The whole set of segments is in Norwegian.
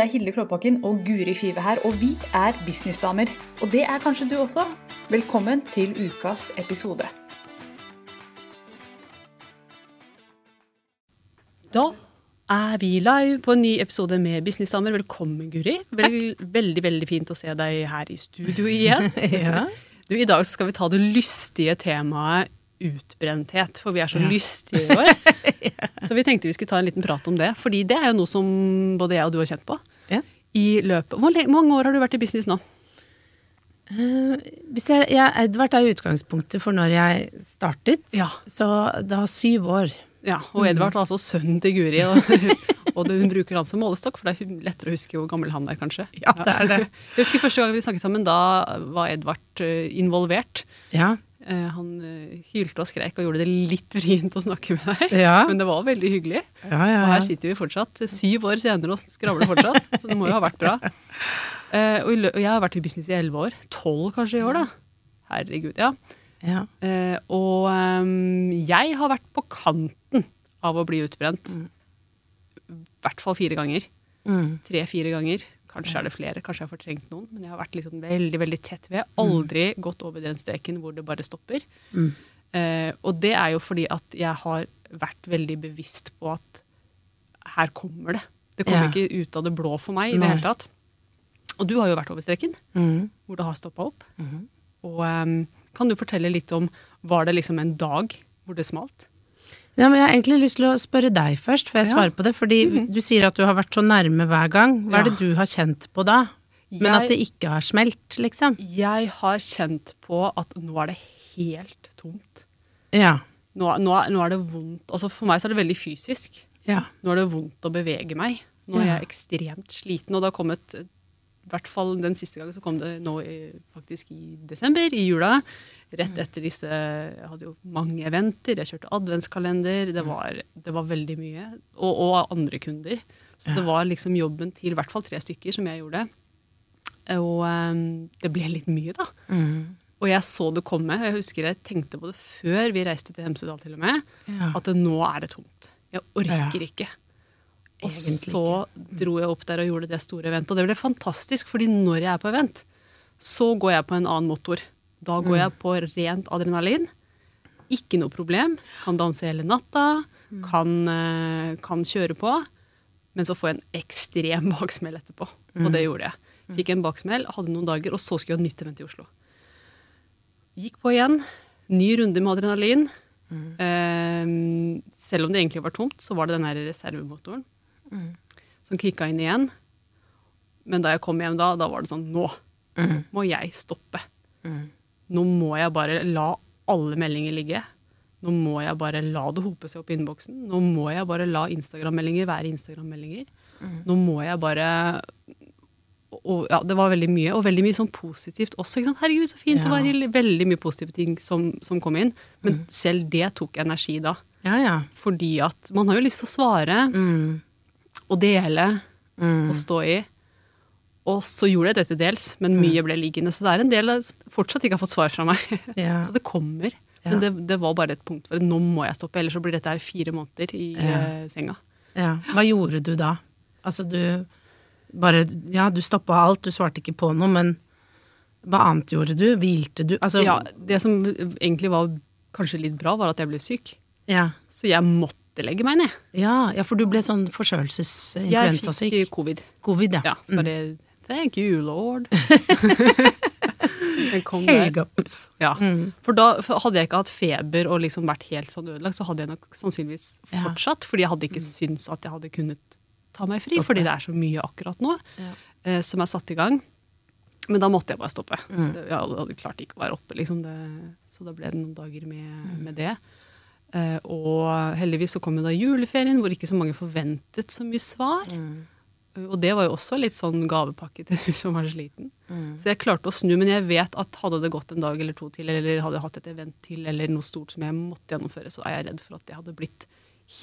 Det er Hilde Klåbakken og Guri Five her, og vi er businessdamer. Og det er kanskje du også. Velkommen til ukas episode. Da er vi live på en ny episode med Businessdamer. Velkommen, Guri. Vel, veldig veldig fint å se deg her i studio igjen. Ja. Du, I dag skal vi ta det lystige temaet utbrenthet, for vi er så lystige i år. Så vi tenkte vi skulle ta en liten prat om det, fordi det er jo noe som både jeg og du har kjent på. Ja. I løpet, Hvor mange år har du vært i business nå? Uh, jeg, jeg, Edvard er utgangspunktet for når jeg startet, Ja. så det har syv år. Ja, Og Edvard var altså sønnen til Guri, og, og hun bruker han som målestokk, for det er lettere å huske hvor gammel han er, kanskje. Ja, det er det. Jeg husker første gang vi snakket sammen, da var Edvard eh, involvert. Ja. Eh, Han eh, hylte og skreik og gjorde det litt vrient å snakke med deg. Ja. Men det var veldig hyggelig. Ja, ja, Og her sitter vi fortsatt, syv år senere, og skravler fortsatt. Så det må jo ha vært bra. Eh, Og jeg har vært i business i elleve år. Tolv kanskje i år, da. Herregud, ja. ja. Eh, Og ehm, jeg har vært på kanten av å bli utbrent. I hvert fall fire ganger. Mm. Tre-fire ganger. Kanskje er det flere, kanskje jeg har fortrengt noen. Men jeg har vært liksom veldig veldig tett ved. Aldri gått over den streken hvor det bare stopper. Mm. Eh, og det er jo fordi at jeg har vært veldig bevisst på at her kommer det. Det kommer Ja. ikke ut av det blå for meg i Nei. det hele tatt. Og du har jo vært over streken, Mm. hvor det har stoppa opp. Mhm. Og um, kan du fortelle litt om Var det liksom en dag hvor det smalt? Ja, men Jeg har egentlig lyst til å spørre deg først, før jeg Ja. svarer på det. Fordi du sier at du har vært så nærme hver gang. Hva er det du har kjent på da? Men Jeg- at det ikke har smelt, liksom? Jeg har kjent på at nå er det helt tomt. Ja. Nå, nå, nå er det vondt. Altså For meg så er det veldig fysisk. Ja. Nå er det vondt å bevege meg. Nå er jeg ekstremt sliten, og det har kommet hvert fall den siste gangen så kom det nå i, faktisk i desember, i jula. Rett etter disse Jeg hadde jo mange eventer, jeg kjørte adventskalender. Det var, det var veldig mye. Og, og andre kunder. Så det var liksom jobben til i hvert fall tre stykker som jeg gjorde. Og um, det ble litt mye, da. Mm. Og jeg så det komme. og Jeg husker jeg tenkte på det før vi reiste til Hemsedal til og med. Ja. At nå er det tomt. Jeg orker Ja. ikke. Og så dro jeg opp der og gjorde det store eventet. Og det ble fantastisk, fordi når jeg er på event, så går jeg på en annen motor. Da går jeg på rent adrenalin. Ikke noe problem. Kan danse hele natta. Kan, eh, kan kjøre på. Men så får jeg en ekstrem baksmell etterpå. Og det gjorde jeg. Fikk en baksmell, hadde noen dager, og så skulle jeg ha nytt event i Oslo. Gikk på igjen. Ny runde med adrenalin. Eh, selv om det egentlig var tomt, så var det den her reservemotoren som kicka inn igjen. Men da jeg kom hjem da, da var det sånn Nå må jeg stoppe. Nå må jeg bare la alle meldinger ligge. Nå må jeg bare la det hope seg opp i innboksen. Nå må jeg bare la Instagram-meldinger være Instagram-meldinger. Nå må jeg bare og ja, Det var veldig mye, og veldig mye sånn positivt også. Herregud, så fint! Det var veldig mye positive ting som, som kom inn. Men selv det tok energi da. Ja, ja. Fordi at man har jo lyst til å svare Mm. Og dele Mm. og stå i. Og så gjorde jeg det til dels, men mye ble liggende. Så det er en del jeg fortsatt ikke har fått svar fra meg. Ja. Så det kommer. Ja. Men det, det var bare et punkt for nå må jeg stoppe, ellers så blir dette her fire måneder i Ja. eh, senga. Ja. Hva gjorde du da? Altså du bare Ja, du stoppa alt, du svarte ikke på noe, men hva annet gjorde du? Hvilte du? Altså Ja, det som egentlig var kanskje litt bra, var at jeg ble syk. ja. Så jeg måtte legge meg ned. Ja, ja, for du ble sånn Jeg forkjølelses-influensasyk. fikk covid. Covid, ja. Ja, så bare Thank you, lord. Den kom Mm. der. Ja. Ja. For da for hadde jeg ikke hatt feber og liksom vært helt sånn ødelagt, så hadde jeg nok sannsynligvis fortsatt. Fordi jeg hadde ikke syntes at jeg hadde kunnet ta meg fri, Stoppe. fordi det er så mye akkurat nå Ja. eh, som er satt i gang. Men da måtte jeg bare stoppe. Mm. Det, jeg hadde klart ikke å være oppe, liksom. Det, så da ble det noen dager med, Mm. med det. Eh, og heldigvis så kom jo da juleferien, hvor ikke så mange forventet så mye svar. Mm. Og det var jo også litt sånn gavepakke til hun som var sliten. Mm. Så jeg klarte å snu, men jeg vet at hadde det gått en dag eller to til, eller hadde jeg hatt et event til, eller noe stort som jeg måtte gjennomføre, så er jeg redd for at det hadde blitt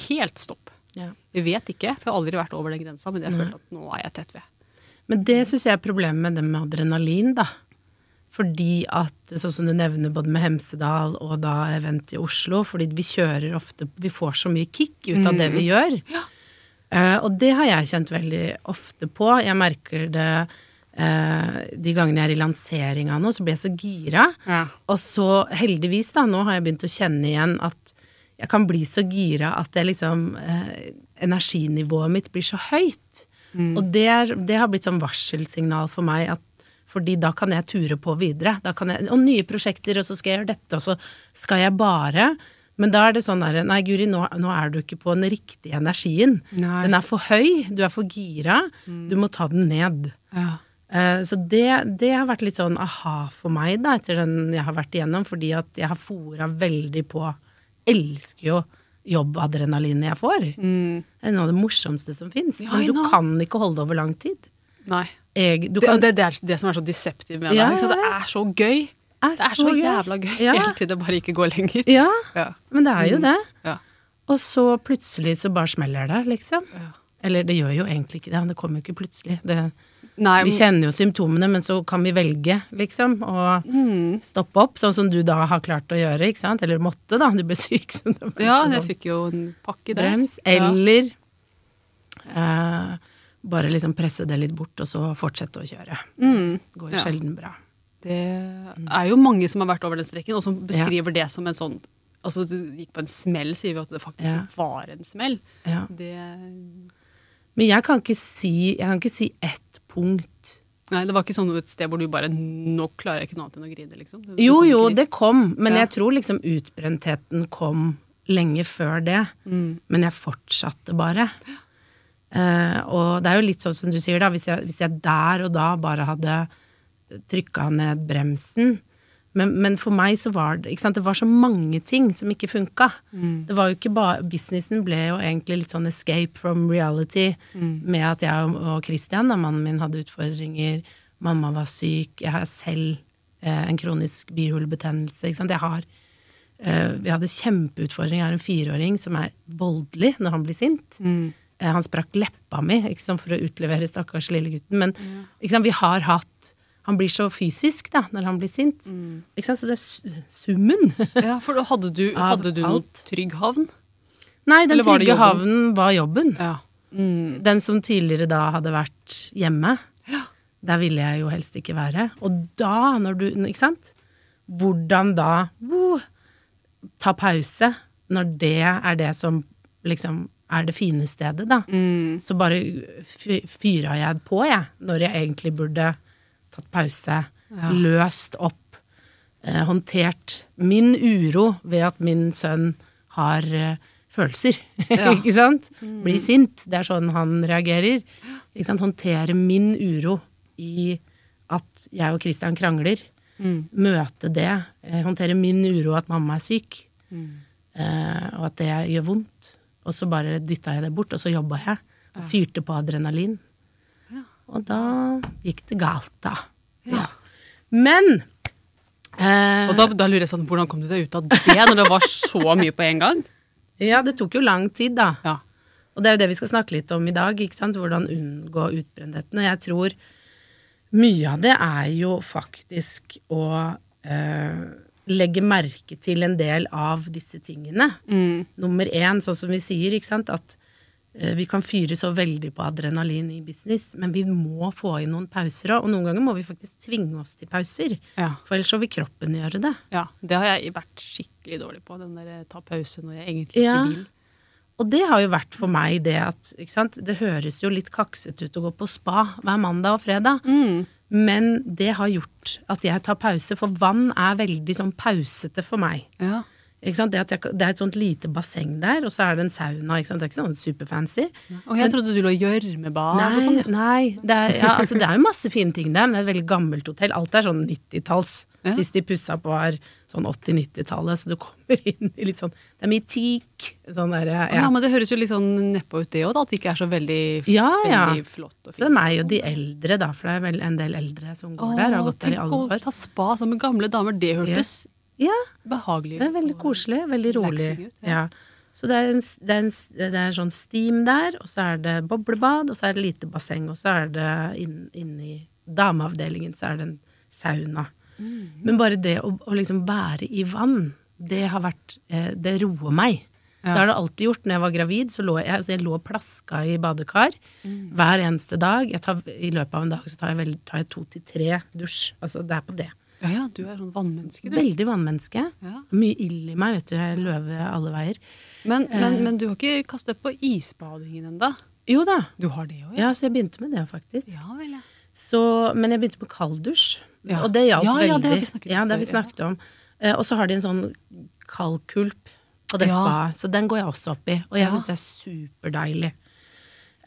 helt stopp. Ja. Jeg vet ikke, for jeg har aldri vært over den grensa, men jeg følte at nå er jeg tett ved. Men det syns jeg er problemet med det med adrenalin, da. Fordi at, sånn som du nevner både med Hemsedal og da event i Oslo, fordi vi kjører ofte Vi får så mye kick ut av det vi gjør. Eh, og det har jeg kjent veldig ofte på. Jeg merker det uh, de gangene jeg er i lansering av noe, så blir jeg så gira. Ja. Og så heldigvis, da, nå har jeg begynt å kjenne igjen at jeg kan bli så gira at det liksom uh, Energinivået mitt blir så høyt. Og det, er, det har blitt sånn varselsignal for meg at fordi da kan jeg ture på videre. Da kan jeg, og nye prosjekter, og så skal jeg gjøre dette, og så skal jeg bare Men da er det sånn derre Nei, Guri, nå, nå er du ikke på den riktige energien. Nei. Den er for høy, du er for gira. Du må ta den ned. Ja. Uh, Så det, det har vært litt sånn aha for meg, da, etter den jeg har vært igjennom, fordi at jeg har fora veldig på Elsker jo jobbadrenalinet jeg får. Det er noe av det morsomste som fins. Ja, men du kan ikke holde det over lang tid. Nei. Jeg, du Det, kan, det, det er det som er så deceptive med det. Ja, liksom. Det er så gøy. Det er så jævla gøy Ja. helt til det bare ikke går lenger. Ja, Ja. men det er jo det. Ja. Og så plutselig så bare smeller det, liksom. Ja. Eller det gjør jo egentlig ikke det, det kommer jo ikke plutselig. Det, Nei, vi kjenner jo symptomene, men så kan vi velge, liksom, å Mm. stoppe opp, sånn som du da har klart å gjøre, ikke sant? Eller måtte, da. Du ble syk. Så det ja, jeg sånn fikk jo en pakke der. brems. Eller eh, bare liksom presse det litt bort, og så fortsette å kjøre. Mm. Går Ja. sjelden bra. Det er jo mange som har vært over den streken, og som beskriver det som en sånn Altså, du gikk på en smell, sier vi at det faktisk Ja. var en smell. Ja. Det Men jeg kan ikke si, jeg kan ikke si ett punkt. Nei, det var ikke sånn et sted hvor du bare Nå klarer jeg ikke noe annet enn å grine, liksom. Du Jo, jo, det kom, men Ja. jeg tror liksom utbrentheten kom lenge før det. Mm. Men jeg fortsatte bare. Eh, og det er jo litt sånn som du sier, da, hvis jeg, hvis jeg der og da bare hadde trykka ned bremsen. Men, men for meg så var det Det var så mange ting som ikke funka. Mm. Det var jo ikke bare Businessen ble jo egentlig litt sånn escape from reality Mm. med at jeg og- og Christian, da mannen min, hadde utfordringer. Mamma var syk. Jeg har selv eh, en kronisk bihulebetennelse. Ikke sant? Jeg har eh, Vi hadde kjempeutfordringer. Jeg har en fireåring som er voldelig når han blir sint. Mm. Eh, Han sprakk leppa mi sant, for å utlevere stakkars lille gutten. Men sant, vi har hatt Han blir så fysisk da, når han blir sint. Ikke sant, Så det er summen. Ja, for hadde du, hadde du noen trygg havn? Nei, den trygge havnen var jobben. Ja. Mm. Den som tidligere da hadde vært hjemme. Ja. Der ville jeg jo helst ikke være. Og da, når du Ikke sant? Hvordan da uh, Ta pause, når det er det som liksom er det fine stedet, da. Mm. Så bare fy- fyra jeg på, jeg, når jeg egentlig burde tatt pause, Ja. løst opp, eh, håndtert min uro ved at min sønn har eh, følelser, Ja. ikke sant? Blir sint, det er sånn han reagerer. Ikke sant? Håndtere min uro i at jeg og Christian krangler. Mm. Møte det. eh, Håndtere min uro at mamma er syk, Mm. eh, og at det gjør vondt. Og så bare dytta jeg det bort, og så jobba jeg. Og fyrte på adrenalin. Og da gikk det galt, da. Ja. Men eh, Og da, da lurer jeg sånn, hvordan kom du deg ut av det, når det var så mye på en gang? Ja, det tok jo lang tid, da. Ja. Og det er jo det vi skal snakke litt om i dag. ikke sant? Hvordan unngå utbrentheten. Og jeg tror mye av det er jo faktisk å eh, legge merke til en del av disse tingene. Mm. Nummer én, sånn som vi sier, ikke sant, at eh, vi kan fyre så veldig på adrenalin i business, men vi må få inn noen pauser òg. Og noen ganger må vi faktisk tvinge oss til pauser. Ja. For ellers så vil kroppen gjøre det. ja. Det har jeg vært skikkelig dårlig på, den der eh, ta pause når jeg egentlig Ja. ikke vil. Og det har jo vært for meg det at ikke sant? Det høres jo litt kaksete ut å gå på spa hver mandag og fredag. Mm. Men det har gjort at jeg tar pause, for vann er veldig sånn pausete for meg. Ja. Ikke sant? Det, at jeg, det er et sånt lite basseng der, og så er det en sauna. Ikke sant? Det er ikke sånn superfancy. Og jeg trodde du lå gjørmebad og Nei, sånn. nei det, er, ja, altså, det er jo masse fine ting der, men det er et veldig gammelt hotell. Alt er sånn 90-talls. Ja. Sist de pussa på var sånn 80-90-tallet, så du kommer inn i litt sånn Det er mye teak. Sånn der, Ja. ja. men det høres jo litt sånn nedpå ut det òg, at det ikke er så veldig, Ja, ja. veldig flott. Så det er meg og de eldre, da, for det er vel en del eldre som går der. Og har gått der i alle tenk å år. ta spa sammen med gamle damer, det hørtes Ja, behagelig ut. det er veldig koselig. Veldig rolig. Ut, Ja. Så det er, en, det, er en, det er sånn steam der, og så er det boblebad, og så er det lite basseng, og så er det inn- inni dameavdelingen så er det en sauna. Men bare det å, å liksom være i vann, det har vært eh, Det roer meg. Ja. Det har det alltid gjort. Når jeg var gravid, så lå jeg, altså jeg lå og plaska i badekar Mm. hver eneste dag. Jeg tar, I løpet av en dag så tar jeg, vel, tar jeg to til tre dusj. Altså, det er på det. Ja, ja, du er sånn vannmenneske, du. Veldig vannmenneske. Ja. Mye ild i meg, vet du. Jeg er løve alle veier. Men, Eh. men, men du har ikke kastet på isbadingen ennå? Jo da. Du har det òg, Ja, så jeg begynte med det, faktisk. Ja vel, ja. Så, men jeg begynte med kalddusj, Ja. og det hjalp Ja, ja, det har vi snakket om ja, har vi snakket om. Eh, og så har de en sånn kaldkulp på det spaet, så den går jeg også opp i. Og jeg Ja. syns det er superdeilig.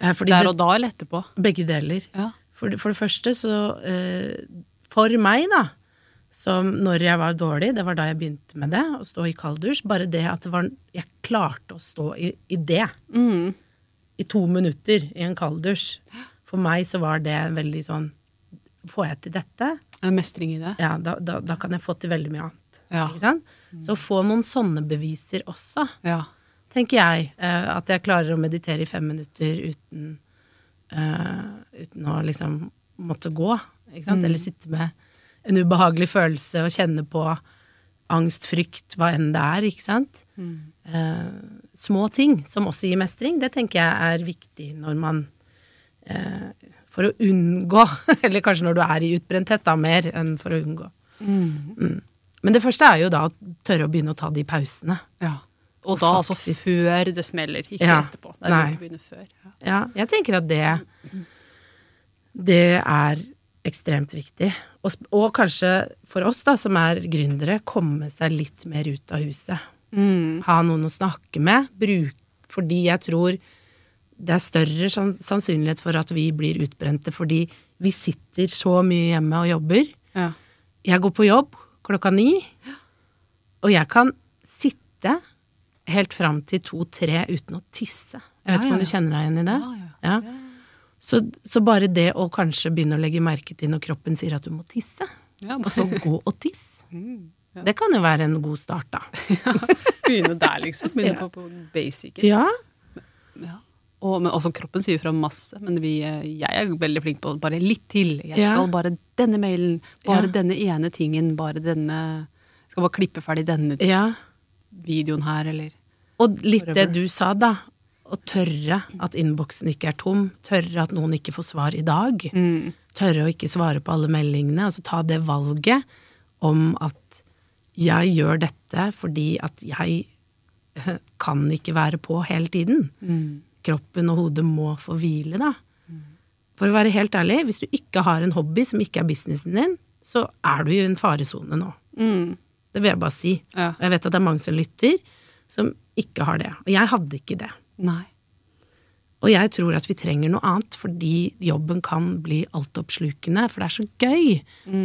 Eh, fordi Der og da eller etterpå? begge deler. Ja. For, for det første så eh, For meg, da, som når jeg var dårlig, det var da jeg begynte med det, å stå i kalddusj, bare det at det var Jeg klarte å stå i, i det Mm. i to minutter i en kalddusj. For meg så var det veldig sånn Får jeg til dette? En Mestring i det? Ja, da, da, da kan jeg få til veldig mye annet. Ja. Ikke sant? Så få noen sånne beviser også, Ja. tenker jeg. Uh, at jeg klarer å meditere i fem minutter uten, uh, uten å liksom måtte gå. Ikke sant? Eller sitte med en ubehagelig følelse og kjenne på angst, frykt, hva enn det er. Ikke sant? Eh, små ting som også gir mestring, det tenker jeg er viktig når man eh, For å unngå, eller kanskje når du er i utbrenthet, da, mer enn for å unngå. Mm. Men det første er jo da å tørre å begynne å ta de pausene. ja. Og da altså før det smeller, ikke Ja. etterpå. Det er Nei. å begynne før. Ja. Ja, jeg tenker at det Det er ekstremt viktig. Og, og kanskje for oss da, som er gründere, komme seg litt mer ut av huset. Mm. Ha noen å snakke med. Bruk, fordi jeg tror det er større sannsynlighet for at vi blir utbrente fordi vi sitter så mye hjemme og jobber. Ja. Jeg går på jobb klokka ni, og jeg kan sitte helt fram til to-tre uten å tisse. Jeg vet Ja, ikke ja, om du kjenner deg igjen i det? Ja, ja. Ja. Så, så bare det å kanskje begynne å legge merke til når kroppen sier at du må tisse, Ja, og så gå og tisse, Mm, ja. det kan jo være en god start, da. Begynne der, liksom. Begynne Ja. på, på basicen. Ja, Ja. Og, men også kroppen sier fra masse, men vi, eh, jeg er veldig flink på bare litt til. Jeg Ja. skal bare denne mailen, bare Ja. denne ene tingen, bare denne Jeg skal bare klippe ferdig denne ja. videoen her, eller Og litt det du sa, da. Å tørre at innboksen ikke er tom. Tørre at noen ikke får svar i dag. mm. Tørre å ikke svare på alle meldingene. Altså ta det valget om at jeg gjør dette fordi at jeg kan ikke være på hele tiden. Mm. Kroppen og hodet må få hvile, da. For å være helt ærlig, hvis du ikke har en hobby som ikke er businessen din, så er du i en faresone nå. Mm. Det vil jeg bare si. Ja. Og jeg vet at det er mange som lytter, som ikke har det. Og jeg hadde ikke det. Nei. Og jeg tror at vi trenger noe annet, fordi jobben kan bli altoppslukende, for det er så gøy.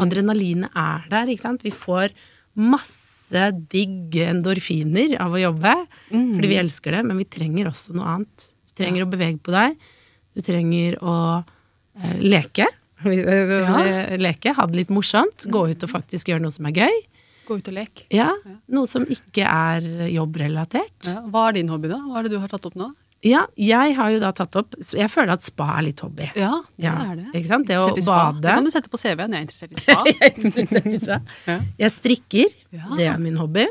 Adrenalinet er der, ikke sant. Vi får masse digg endorfiner av å jobbe, fordi vi elsker det, men vi trenger også noe annet. Trenger å bevege på deg, du trenger å eh, leke. Ja. Leke, ha det litt morsomt, gå ut og faktisk gjøre noe som er gøy. Gå ut og lek. Ja, Noe som ikke er jobbrelatert. Ja. Hva er din hobby, da? Hva er det du har tatt opp nå? Ja, jeg har jo da tatt opp Jeg føler at spa er litt hobby. Ja, det Ja, er det. ikke sant? Det å bade. Det kan du sette på CV-en. Jeg er interessert i spa. Jeg er interessert i spa. Ja. Jeg strikker, Ja. det er min hobby.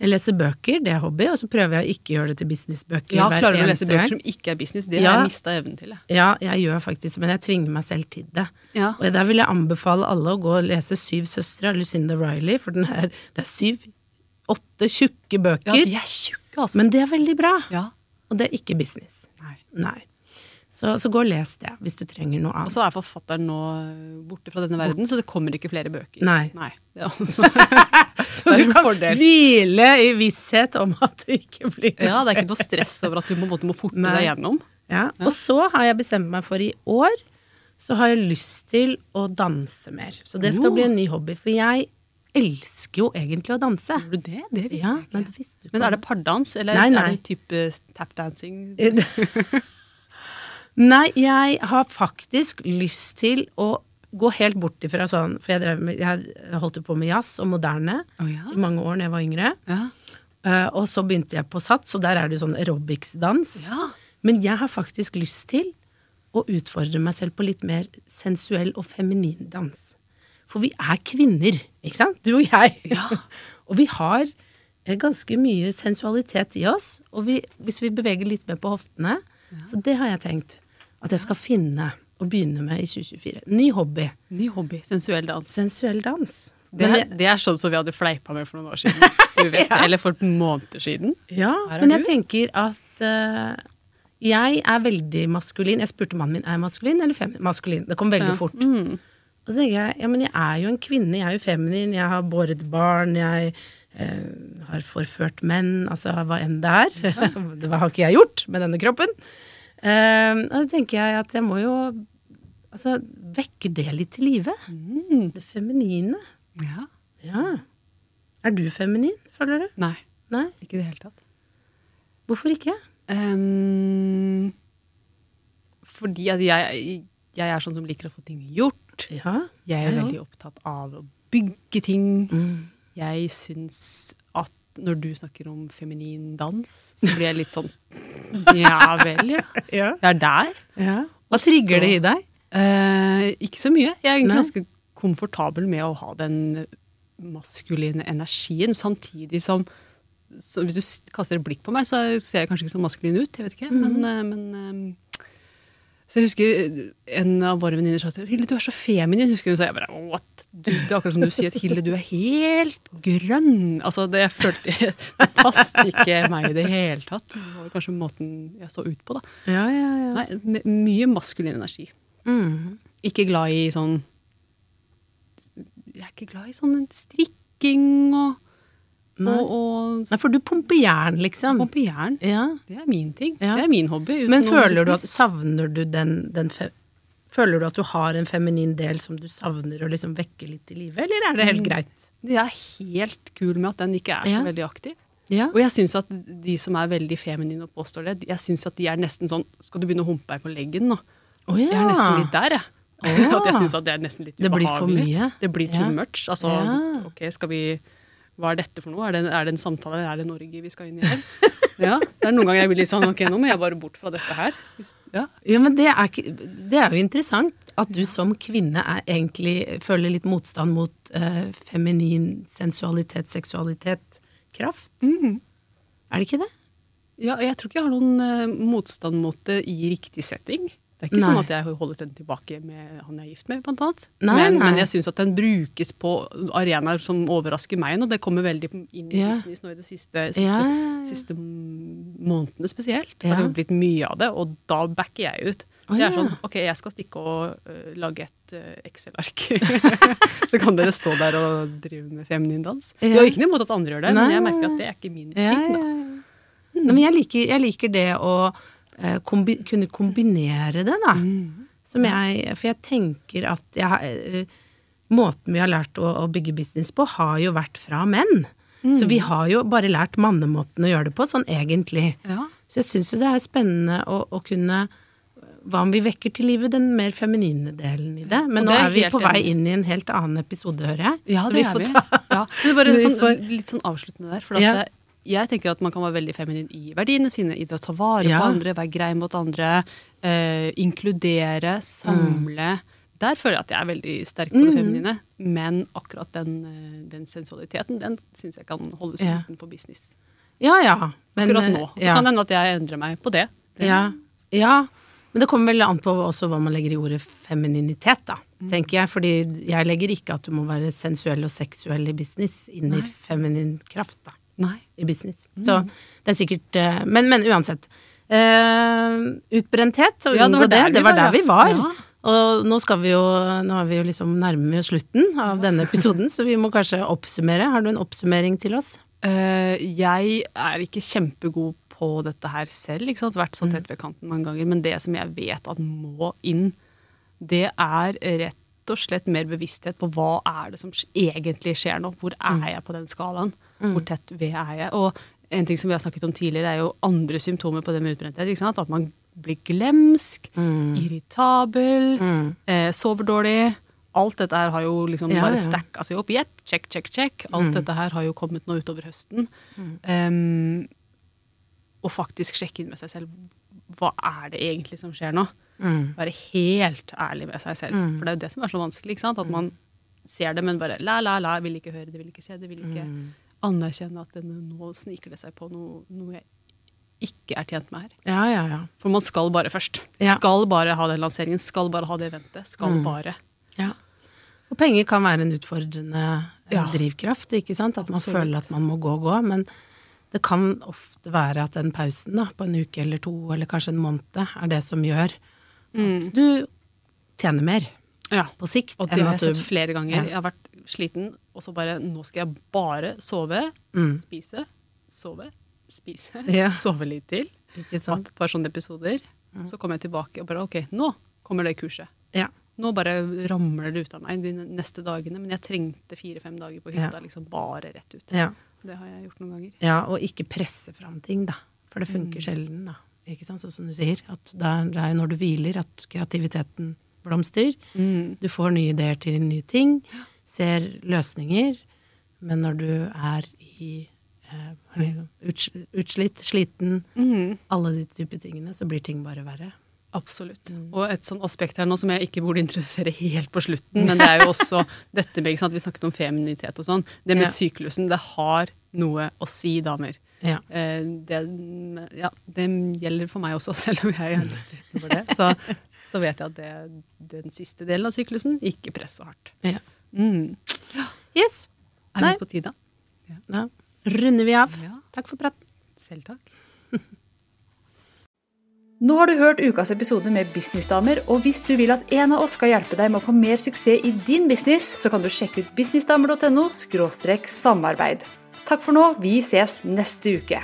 Jeg leser bøker, det er hobby, og så prøver jeg å ikke gjøre det til businessbøker Ja, hver klarer du å lese bøker gang. som ikke er business? Det Ja. har jeg mista evnen til. Jeg. Ja, jeg gjør faktisk men jeg tvinger meg selv til det. Ja. Og der vil jeg anbefale alle å gå og lese Syv søstre av Lucinda Riley, for den her, det er syv, åtte tjukke bøker, ja, de er tjukke, altså. men det er veldig bra. ja. Og det er ikke business. Nei. Nei. Så, så gå og les det, hvis du trenger noe annet. Og så er forfatteren nå borte fra denne verden, så det kommer ikke flere bøker. Nei. Det er også Så du kan fordel. hvile i visshet om at det ikke blir Ja, det er ikke noe stress over at du på en måte må forte Nei. deg gjennom. Ja, Og så har jeg bestemt meg for i år så har jeg lyst til å danse mer. Så det skal Oh. bli en ny hobby. For jeg elsker jo egentlig å danse. Gjør du det? Det visste Ja, jeg nei, ikke. det visste Men er det pardans, eller Nei, nei. er det type tapdancing? Nei, jeg har faktisk lyst til å gå helt bort ifra sånn For jeg, drev med, jeg holdt jo på med jazz og moderne oh, ja. i mange år da jeg var yngre. Ja. Uh, og så begynte jeg på sats, og der er det jo sånn aerobics-dans. ja. Men jeg har faktisk lyst til å utfordre meg selv på litt mer sensuell og feminin dans. For vi er kvinner, ikke sant? Du og jeg. Ja. og vi har eh, ganske mye sensualitet i oss. Og vi, hvis vi beveger litt mer på hoftene, så det har jeg tenkt at jeg skal finne og begynne med i 2024. Ny hobby. Ny hobby. Sensuell dans. Sensuell dans. Det er, det er sånn som vi hadde fleipa med for noen år siden. Du vet, Eller for måneder siden. Ja, men jeg du. tenker at uh, jeg er veldig maskulin. Jeg spurte mannen min er jeg maskulin eller feminin. Maskulin. Det kom veldig Ja. fort. Mm. Og så tenker jeg ja, men jeg er jo en kvinne, jeg er jo feminin, jeg har båret barn, jeg uh, har forført menn, altså hva enn det er. det har ikke jeg gjort med denne kroppen. Eh, og da tenker jeg at jeg må jo altså, vekke det litt til live. Mm. Det feminine. Ja. Ja. Er du feminin, føler du? Nei, Nei? ikke i det hele tatt. Hvorfor ikke? Um, fordi at jeg, jeg er sånn som liker å få ting gjort. Ja. Jeg er ja, veldig opptatt av å bygge ting. Mm. Jeg syns når du snakker om feminin dans, så blir jeg litt sånn Ja vel, ja. Ja. Jeg er der. ja. Hva Og trigger det i deg? Eh, ikke så mye. Jeg er egentlig ganske komfortabel med å ha den maskuline energien, samtidig som så Hvis du kaster et blikk på meg, så ser jeg kanskje ikke så maskulin ut. jeg vet ikke, men, Mhm. eh, men eh, Så jeg husker eh, en av våre venninner sa til Hilde, du er så feminin. Husker hun sa jeg bare, what? Du, det er akkurat som du sier at Hilde, du er helt grønn. Altså, det, jeg følte, det passet ikke meg i det hele tatt. Det var kanskje måten jeg så ut på, da. Ja, ja, ja. Nei, mye maskulin energi. Mm. Ikke glad i sånn Jeg er ikke glad i sånn strikking og, Nei. og, og Nei, for du pumper jern, liksom. Pumper jern. Ja. Det er min ting. Ja. Det er min hobby. Men føler du at savner du den, den Føler du at du har en feminin del som du savner å liksom vekke litt i live, eller er det helt greit? Jeg er helt kul med at den ikke er så Ja. veldig aktiv. Ja. Og jeg syns at de som er veldig feminine og påstår det, jeg synes at de er nesten sånn Skal du begynne å humpe deg på leggen nå? Oh, ja. Jeg er nesten litt der, jeg. Oh, At jeg syns at det er nesten litt Det blir for mye. Det blir too much. Altså, ok, skal vi Hva er dette for noe? Er det, er det en samtale, eller er det Norge vi skal inn i her? Ja, det er noen ganger jeg blir litt sånn ok, nå må jeg bare bort fra dette her. Ja. Ja, men det er, det er jo interessant at du som kvinne er egentlig føler litt motstand mot eh, feminin sensualitet, seksualitet, kraft. Mhm. Er det ikke det? ja, jeg tror ikke jeg har noen eh, motstand mot det i riktig setting. Det er ikke Nei. sånn at jeg holder den tilbake med han jeg er gift med, blant annet. Nei, men, nei. men jeg syns at den brukes på arenaer som overrasker meg nå. Det kommer veldig inn i Ja. business nå i det siste, siste, Ja, ja, ja. siste månedene spesielt. Det har blitt mye av det, og da backer jeg ut. Oh, det er sånn, ok, jeg skal stikke og uh, lage et uh, Excel-ark. så kan dere stå der og drive med feminin dans. Ja. Jeg har ikke noe imot at andre gjør det, men jeg merker at det er ikke min Ja, ting. ja, da. Mm. Nei, men jeg liker, jeg liker det å kombi kunne kombinere det, da. Mm. Som jeg, for jeg tenker at jeg, eh, måten vi har lært å, å bygge business på, har jo vært fra menn. Mm. Så vi har jo bare lært mannemåten å gjøre det på, sånn egentlig. Ja. Så jeg syns jo det er spennende å, å kunne Hva om vi vekker til live den mer feminine delen i det? Men Og nå det er vi på vei inn i en helt annen episode, hører jeg. Ja, Så det vi er får vi. ta Ja. Men det er bare sånn, litt sånn avsluttende der. For at Ja. det, jeg tenker at man kan være veldig feminin i verdiene sine, i det å ta vare Ja. på andre, være grei mot andre, eh, inkludere, samle. Der føler jeg at jeg er veldig sterk på det Mm. feminine. Men akkurat den, eh, den sensualiteten, den syns jeg kan holdes Ja. utenfor business. Ja ja. Men, Akkurat nå. Så ja. kan det hende at jeg endrer meg på det. Det- Ja, ja. Men det kommer vel an på også hva man legger i ordet femininitet, da. Tenker jeg. Fordi jeg legger ikke at du må være sensuell og seksuell i business. Inn i feminin kraft, da. Nei. I business. Så det er sikkert eh, Men, men uansett. Uh, utbrenthet, og Ja, det unngå var det. Det var der ja. vi var. Ja. Og nå skal vi jo Nå er vi jo liksom nærme slutten av denne episoden, så vi må kanskje oppsummere. Har du en oppsummering til oss? Uh, jeg er ikke kjempegod på dette her selv. ikke sant? Vært så tett ved kanten mange ganger. Men det som jeg vet at må inn, det er rett og slett mer bevissthet på hva er det som egentlig skjer nå. Hvor er jeg på den skalaen? Hvor tett ved er jeg? Og en ting som vi har snakket om tidligere, er jo andre symptomer på det med utbrenthet. At man blir glemsk, irritabel, eh, sover dårlig. Alt dette her har jo liksom Ja, bare stacka seg opp. Jepp, check, check, check. Alt dette her har jo kommet nå utover høsten. Um, og faktisk sjekke inn med seg selv. Hva er det egentlig som skjer nå? Være helt ærlig med seg selv. For det er jo det som er så vanskelig. ikke sant? At man ser det, men bare la, la, la, vil ikke høre det, vil ikke se det, vil ikke anerkjenne at denne, nå sniker det seg på noe, noe jeg ikke er tjent med her. Ja, ja, ja. For man skal bare først. Skal bare ha den lanseringen, skal bare ha det eventet. Skal Mm. bare. ja. Og penger kan være en utfordrende eh, drivkraft, ikke sant? At man Absolutt. føler at man må gå og gå. Men det kan ofte være at den pausen da, på en uke eller to, eller kanskje en måned, er det som gjør at du tjener mer Ja. på sikt. Og det har jeg sett flere ganger. Jeg har vært sliten, og så bare Nå skal jeg bare sove, Mm. spise, sove, spise, Ja. sove litt til. Ikke sant? Et par sånne episoder. Så kommer jeg tilbake og bare OK, nå kommer det kurset. Ja. Nå bare ramler det ut av meg de neste dagene. Men jeg trengte fire-fem dager på hytta, Ja. liksom bare rett ut. Ja. Det har jeg gjort noen ganger. ja, og ikke presse fram ting, da. For det Mm. funker sjelden, da. Ikke sant? Sånn som du sier. At det er, jo når du hviler at kreativiteten blomstrer. Mm. Du får nye ideer til nye ting, ser løsninger. Men når du er i eh, utslitt, sliten, Mm. alle de typer tingene, så blir ting bare verre. Absolutt. Og et sånn aspekt her nå som jeg ikke burde introdusere helt på slutten, men det er jo også dette med at Vi snakket om feminitet og sånn. Det med Ja. syklusen, det har noe å si, damer. Ja. Eh, Det, ja, det gjelder for meg også, selv om jeg er litt utenfor det. Så, så vet jeg at det, den siste delen av syklusen ikke press så hardt. ja. Mm. Yes. Er Nei. vi på tide? Da runder vi av. Ja. Takk for praten. Selv takk. Nå har du hørt ukas episode med Businessdamer, og hvis du vil at en av oss skal hjelpe deg med å få mer suksess i din business, så kan du sjekke ut businessdamer.no samarbeid. Takk for nå, vi ses neste uke.